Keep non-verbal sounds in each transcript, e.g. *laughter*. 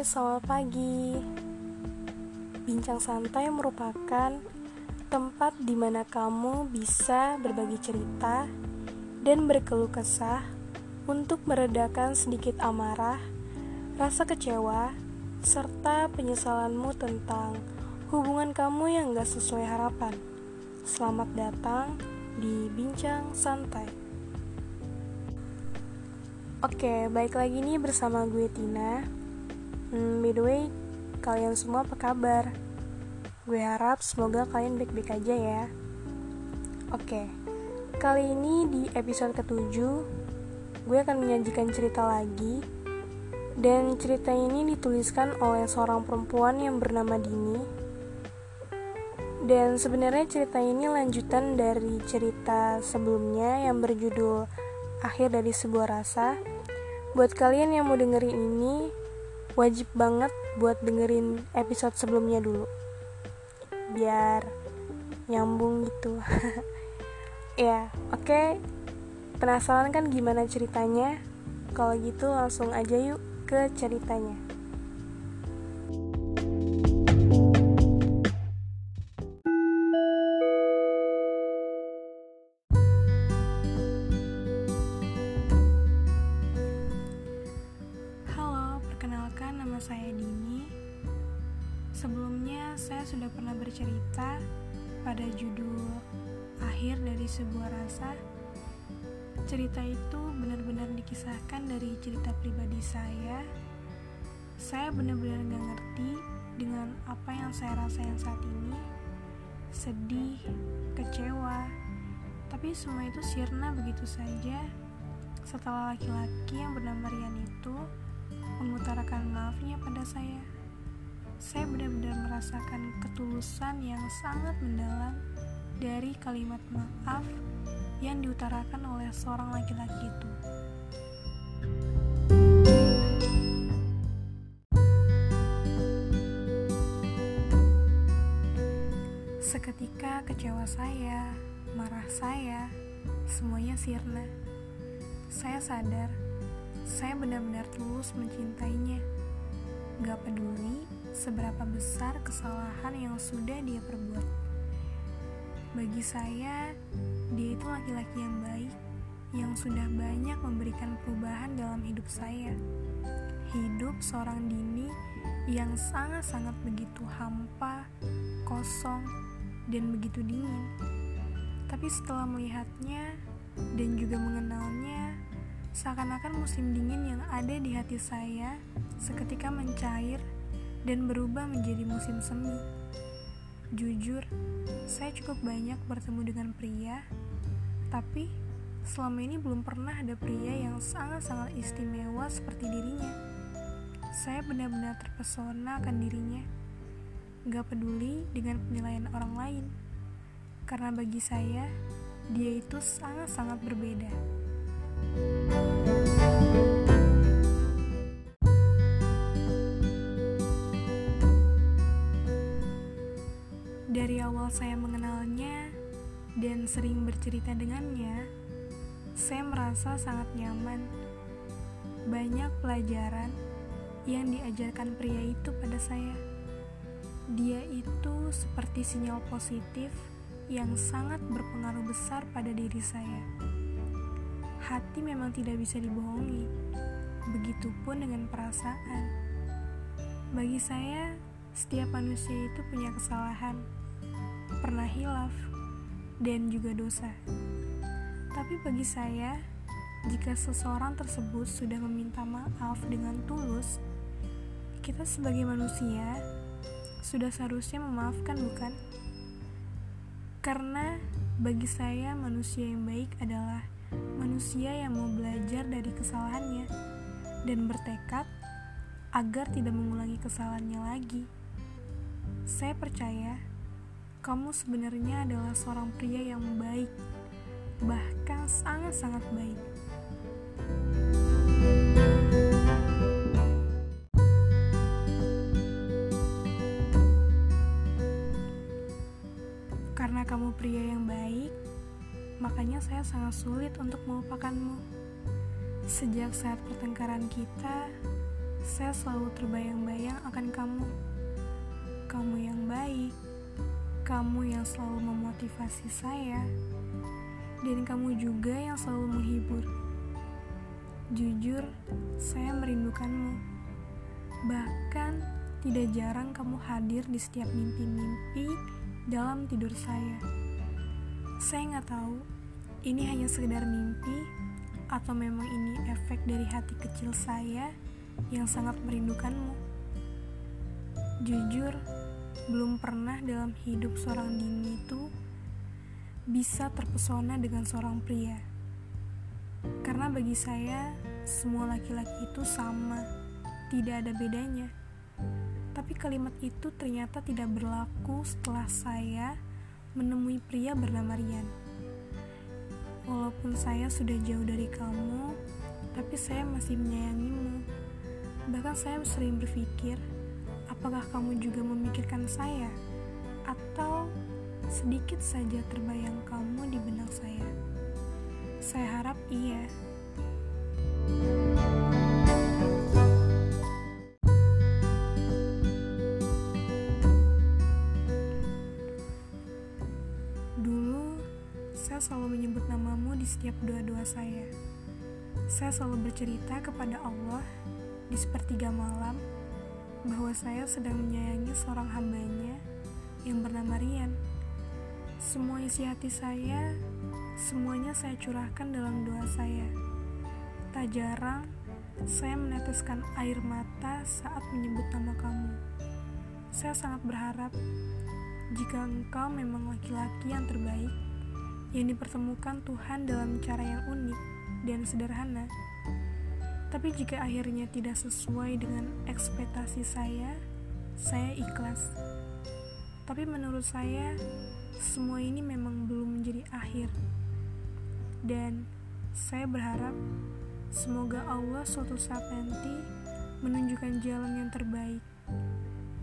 Selamat pagi. Bincang santai merupakan tempat di mana kamu bisa berbagi cerita dan berkeluh kesah untuk meredakan sedikit amarah, rasa kecewa, serta penyesalanmu tentang hubungan kamu yang gak sesuai harapan. Selamat datang di Bincang Santai. Oke, baik lagi nih bersama gue Tina. Hmm, by the way, kalian semua apa kabar? Gue harap semoga kalian baik-baik aja ya. Oke, kali ini di episode ketujuh, gue akan menyajikan cerita lagi. Dan cerita ini dituliskan oleh seorang perempuan yang bernama Dini. Dan sebenarnya cerita ini lanjutan dari cerita sebelumnya yang berjudul Akhir dari Sebuah Rasa. Buat kalian yang mau dengerin ini, wajib banget buat dengerin episode sebelumnya dulu. Biar nyambung gitu. *laughs* Ya oke. Okay. penasaran kan gimana ceritanya? Kalau gitu langsung aja yuk ke ceritanya Sebelumnya saya sudah pernah bercerita pada judul Akhir dari Sebuah Rasa. Cerita itu benar-benar dikisahkan dari cerita pribadi saya. Saya benar-benar gak ngerti dengan apa yang saya rasain saat ini. Sedih, kecewa, tapi semua itu sirna begitu saja setelah laki-laki yang bernama Rian itu mengutarakan maafnya pada saya saya benar-benar merasakan ketulusan yang sangat mendalam dari kalimat maaf yang diutarakan oleh seorang laki-laki itu. Seketika kecewa saya, marah saya, semuanya sirna. Saya sadar, saya benar-benar tulus mencintainya. Gak peduli seberapa besar kesalahan yang sudah dia perbuat. Bagi saya, dia itu laki-laki yang baik yang sudah banyak memberikan perubahan dalam hidup saya. Hidup seorang Dini yang sangat-sangat begitu hampa, kosong, dan begitu dingin. Tapi setelah melihatnya dan juga mengenalnya, seakan-akan musim dingin yang ada di hati saya seketika mencair dan berubah menjadi musim semi. Jujur, saya cukup banyak bertemu dengan pria, tapi selama ini belum pernah ada pria yang sangat-sangat istimewa seperti dirinya. Saya benar-benar terpesona akan dirinya, gak peduli dengan penilaian orang lain, karena bagi saya, dia itu sangat-sangat berbeda. Dari awal saya mengenalnya dan sering bercerita dengannya, saya merasa sangat nyaman. Banyak pelajaran yang diajarkan pria itu pada saya. Dia itu seperti sinyal positif yang sangat berpengaruh besar pada diri saya. Hati memang tidak bisa dibohongi, begitupun dengan perasaan. Bagi saya, setiap manusia itu punya kesalahan pernah hilaf, dan juga dosa. Tapi bagi saya, jika seseorang tersebut sudah meminta maaf dengan tulus, kita sebagai manusia sudah seharusnya memaafkan, bukan? Karena bagi saya, manusia yang baik adalah manusia yang mau belajar dari kesalahannya dan bertekad agar tidak mengulangi kesalahannya lagi. Saya percaya kamu sebenarnya adalah seorang pria yang baik, bahkan sangat-sangat baik. Karena kamu pria yang baik, makanya saya sangat sulit untuk melupakanmu. Sejak saat pertengkaran kita, saya selalu terbayang-bayang akan kamu. Kamu yang baik, kamu yang selalu memotivasi saya, dan kamu juga yang selalu menghibur. Jujur, saya merindukanmu. Bahkan, tidak jarang kamu hadir di setiap mimpi-mimpi dalam tidur saya. Saya nggak tahu, ini hanya sekedar mimpi atau memang ini efek dari hati kecil saya yang sangat merindukanmu. Jujur, belum pernah dalam hidup seorang Dini itu bisa terpesona dengan seorang pria. Karena bagi saya, semua laki-laki itu sama, tidak ada bedanya. Tapi kalimat itu ternyata tidak berlaku setelah saya menemui pria bernama Rian. Walaupun saya sudah jauh dari kamu, tapi saya masih menyayangimu. Bahkan saya sering berpikir, apakah kamu juga memikirkan saya? Atau sedikit saja terbayang kamu di benak saya? Saya harap iya. Dulu, di setiap doa-doa saya. Saya selalu bercerita kepada Allah di sepertiga malam bahwa saya sedang menyayangi seorang hambanya yang bernama Rian. Semua isi hati saya, semuanya saya curahkan dalam doa saya. Tak jarang, saya meneteskan air mata saat menyebut nama kamu. Saya sangat berharap jika engkau memang laki-laki yang terbaik, yang dipertemukan Tuhan dalam cara yang unik dan sederhana. Tapi jika akhirnya tidak sesuai dengan ekspektasi saya, saya ikhlas. Tapi menurut saya, semua ini memang belum menjadi akhir. Dan saya berharap semoga Allah suatu saat nanti menunjukkan jalan yang terbaik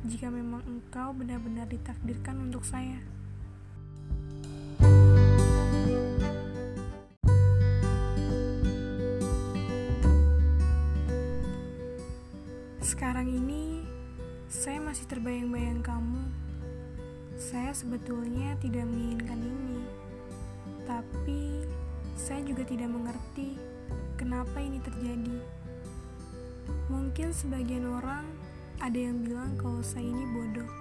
jika memang engkau benar-benar ditakdirkan untuk saya. Sekarang ini, saya masih terbayang-bayang kamu. Saya sebetulnya tidak menginginkan ini, tapi saya juga tidak mengerti kenapa ini terjadi. Mungkin sebagian orang ada yang bilang kalau saya ini bodoh,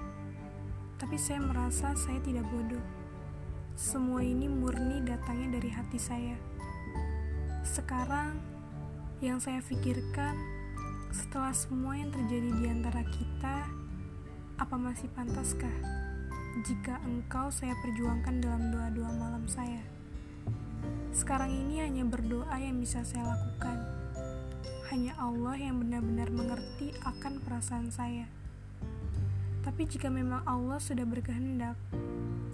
tapi saya merasa saya tidak bodoh. Semua ini murni datangnya dari hati saya. Sekarang, yang saya pikirkan setelah semua yang terjadi di antara kita, apa masih pantaskah jika engkau saya perjuangkan dalam doa-doa malam saya? Sekarang ini hanya berdoa yang bisa saya lakukan hanya Allah yang benar-benar mengerti akan perasaan saya. Tapi jika memang Allah sudah berkehendak,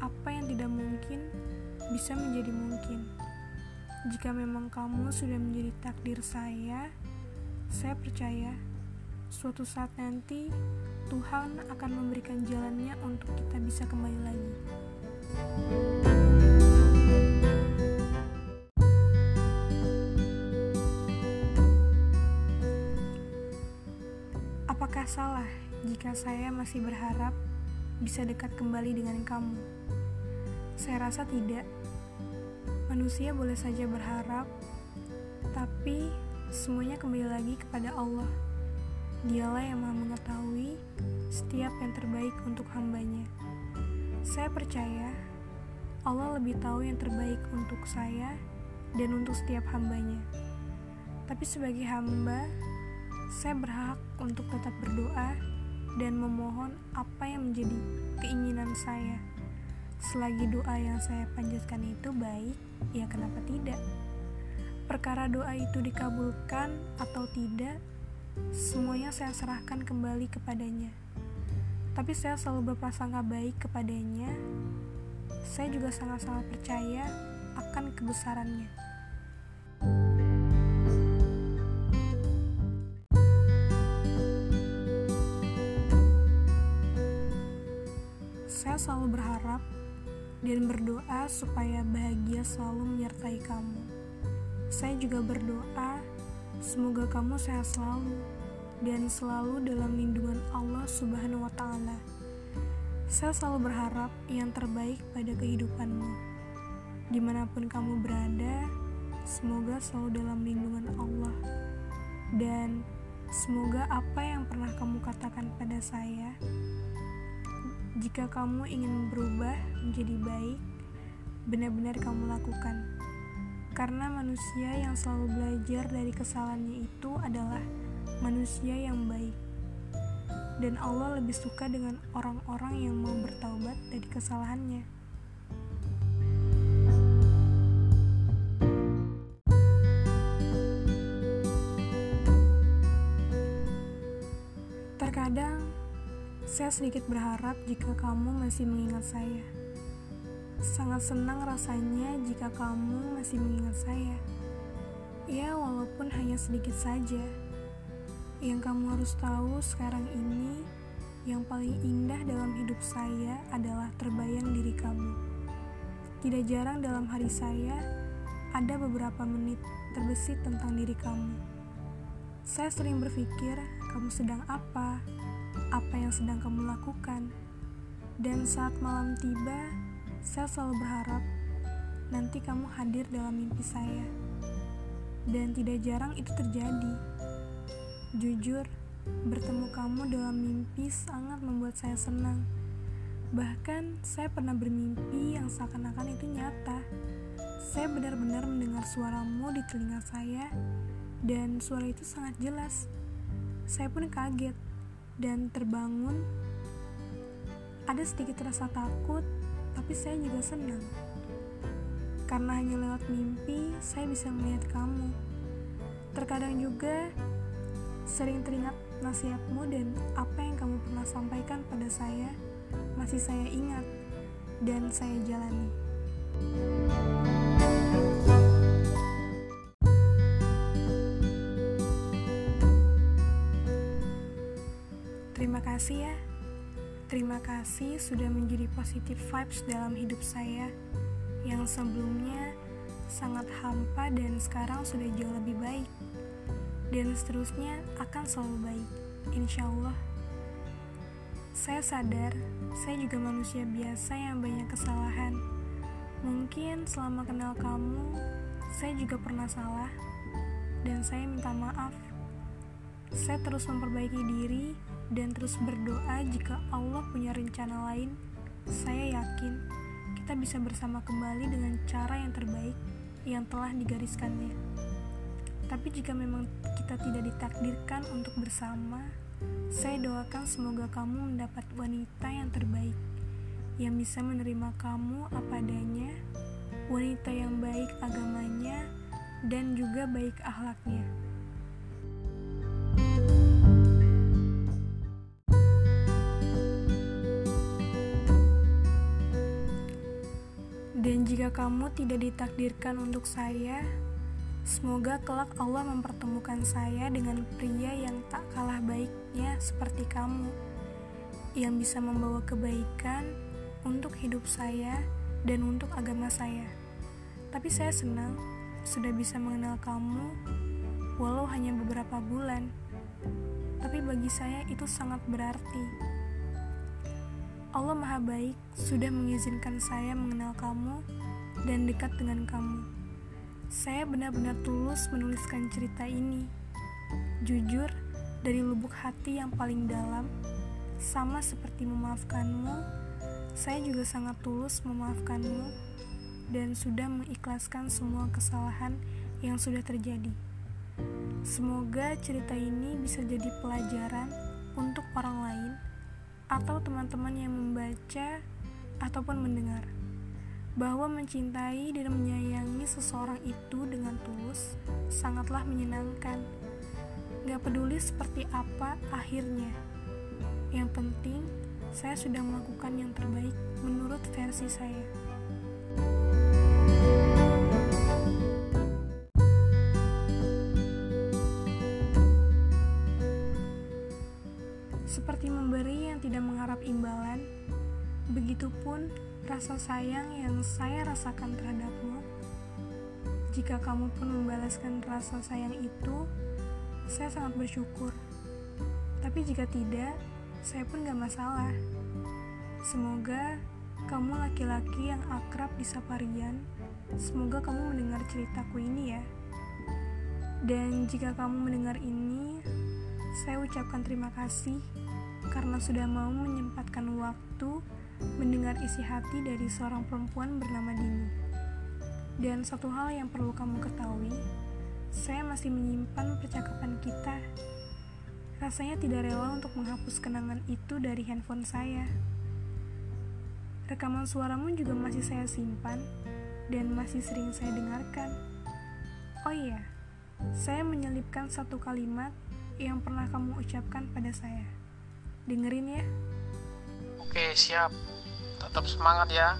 apa yang tidak mungkin bisa menjadi mungkin. Jika memang kamu sudah menjadi takdir saya, saya percaya suatu saat nanti Tuhan akan memberikan jalannya untuk kita bisa kembali lagi. Apakah salah jika saya masih berharap bisa dekat kembali dengan kamu? Saya rasa tidak. Manusia boleh saja berharap, tapi semuanya kembali lagi kepada Allah. Dialah yang maha mengetahui setiap yang terbaik untuk hambanya. Saya percaya Allah lebih tahu yang terbaik untuk saya dan untuk setiap hambanya. Tapi sebagai hamba, saya berhak untuk tetap berdoa dan memohon apa yang menjadi keinginan saya. Selagi doa yang saya panjatkan itu baik, ya kenapa tidak? Perkara doa itu dikabulkan atau tidak, semuanya saya serahkan kembali kepadanya. Tapi saya selalu berprasangka baik kepadanya. Saya juga sangat-sangat percaya akan kebesarannya. Saya selalu berharap dan berdoa supaya bahagia selalu menyertai kamu. Saya juga berdoa semoga kamu sehat selalu dan selalu dalam lindungan Allah Subhanahu wa Ta'ala. Saya selalu berharap yang terbaik pada kehidupanmu. Di mana pun kamu berada, semoga selalu dalam lindungan Allah, dan semoga apa yang pernah kamu katakan pada saya, jika kamu ingin berubah menjadi baik, benar-benar kamu lakukan. Karena manusia yang selalu belajar dari kesalahannya itu adalah manusia yang baik. Dan Allah lebih suka dengan orang-orang yang mau bertaubat dari kesalahannya. Terkadang saya sedikit berharap jika kamu masih mengingat saya. Sangat senang rasanya jika kamu masih mengingat saya. Ya, walaupun hanya sedikit saja. Yang kamu harus tahu sekarang ini, yang paling indah dalam hidup saya adalah terbayang diri kamu. Tidak jarang dalam hari saya, ada beberapa menit terbesit tentang diri kamu. Saya sering berpikir, kamu sedang apa, apa yang sedang kamu lakukan. Dan saat malam tiba, saya selalu berharap nanti kamu hadir dalam mimpi saya. Dan tidak jarang itu terjadi. Jujur, bertemu kamu dalam mimpi sangat membuat saya senang. Bahkan, saya pernah bermimpi yang seakan-akan itu nyata. Saya benar-benar mendengar suaramu di telinga saya, dan suara itu sangat jelas. Saya pun kaget dan terbangun. Ada sedikit rasa takut, tapi saya juga senang. Karena hanya lewat mimpi, saya bisa melihat kamu. Terkadang juga sering teringat nasihatmu dan apa yang kamu pernah sampaikan pada saya masih saya ingat dan saya jalani. Terima kasih ya. Terima kasih sudah menjadi positive vibes dalam hidup saya yang sebelumnya sangat hampa dan sekarang sudah jauh lebih baik. Dan seterusnya akan selalu baik, insya Allah. Saya sadar, saya juga manusia biasa yang banyak kesalahan. Mungkin selama kenal kamu, saya juga pernah salah, dan saya minta maaf. Saya terus memperbaiki diri dan terus berdoa jika Allah punya rencana lain, saya yakin kita bisa bersama kembali dengan cara yang terbaik yang telah digariskannya. Tapi jika memang kita tidak ditakdirkan untuk bersama, saya doakan semoga kamu mendapat wanita yang terbaik, yang bisa menerima kamu apa adanya, wanita yang baik agamanya, dan juga baik akhlaknya. Kamu tidak ditakdirkan untuk saya, semoga kelak Allah mempertemukan saya dengan pria yang tak kalah baiknya seperti kamu, yang bisa membawa kebaikan untuk hidup saya dan untuk agama saya. Tapi saya senang sudah bisa mengenal kamu, walau hanya beberapa bulan. Tapi bagi saya itu sangat berarti Allah Maha Baik sudah mengizinkan saya mengenal kamu dan dekat dengan kamu. Saya benar-benar tulus menuliskan cerita ini. Jujur, dari lubuk hati yang paling dalam, sama seperti memaafkanmu, saya juga sangat tulus memaafkanmu dan sudah mengikhlaskan semua kesalahan yang sudah terjadi. Semoga cerita ini bisa jadi pelajaran untuk orang lain atau teman-teman yang membaca ataupun mendengar bahwa mencintai dan menyayangi seseorang itu dengan tulus sangatlah menyenangkan. Gak peduli seperti apa akhirnya. Yang penting, saya sudah melakukan yang terbaik menurut versi saya. Seperti memberi yang tidak mengharap imbalan, begitupun rasa sayang yang saya rasakan terhadapmu. Jika kamu pun membalaskan rasa sayang itu, saya sangat bersyukur. Tapi jika tidak, saya pun gak masalah. Semoga kamu laki-laki yang akrab di Saparian, semoga kamu mendengar ceritaku ini ya. Dan jika kamu mendengar ini, saya ucapkan terima kasih karena sudah mau menyempatkan waktu mendengar isi hati dari seorang perempuan bernama Dini. Dan satu hal yang perlu kamu ketahui, saya masih menyimpan percakapan kita. Rasanya tidak rela untuk menghapus kenangan itu dari handphone saya. Rekaman suaramu juga masih saya simpan dan masih sering saya dengarkan. Oh iya, saya menyelipkan satu kalimat yang pernah kamu ucapkan pada saya. Dengerin ya. Oke, siap. Tetap semangat ya.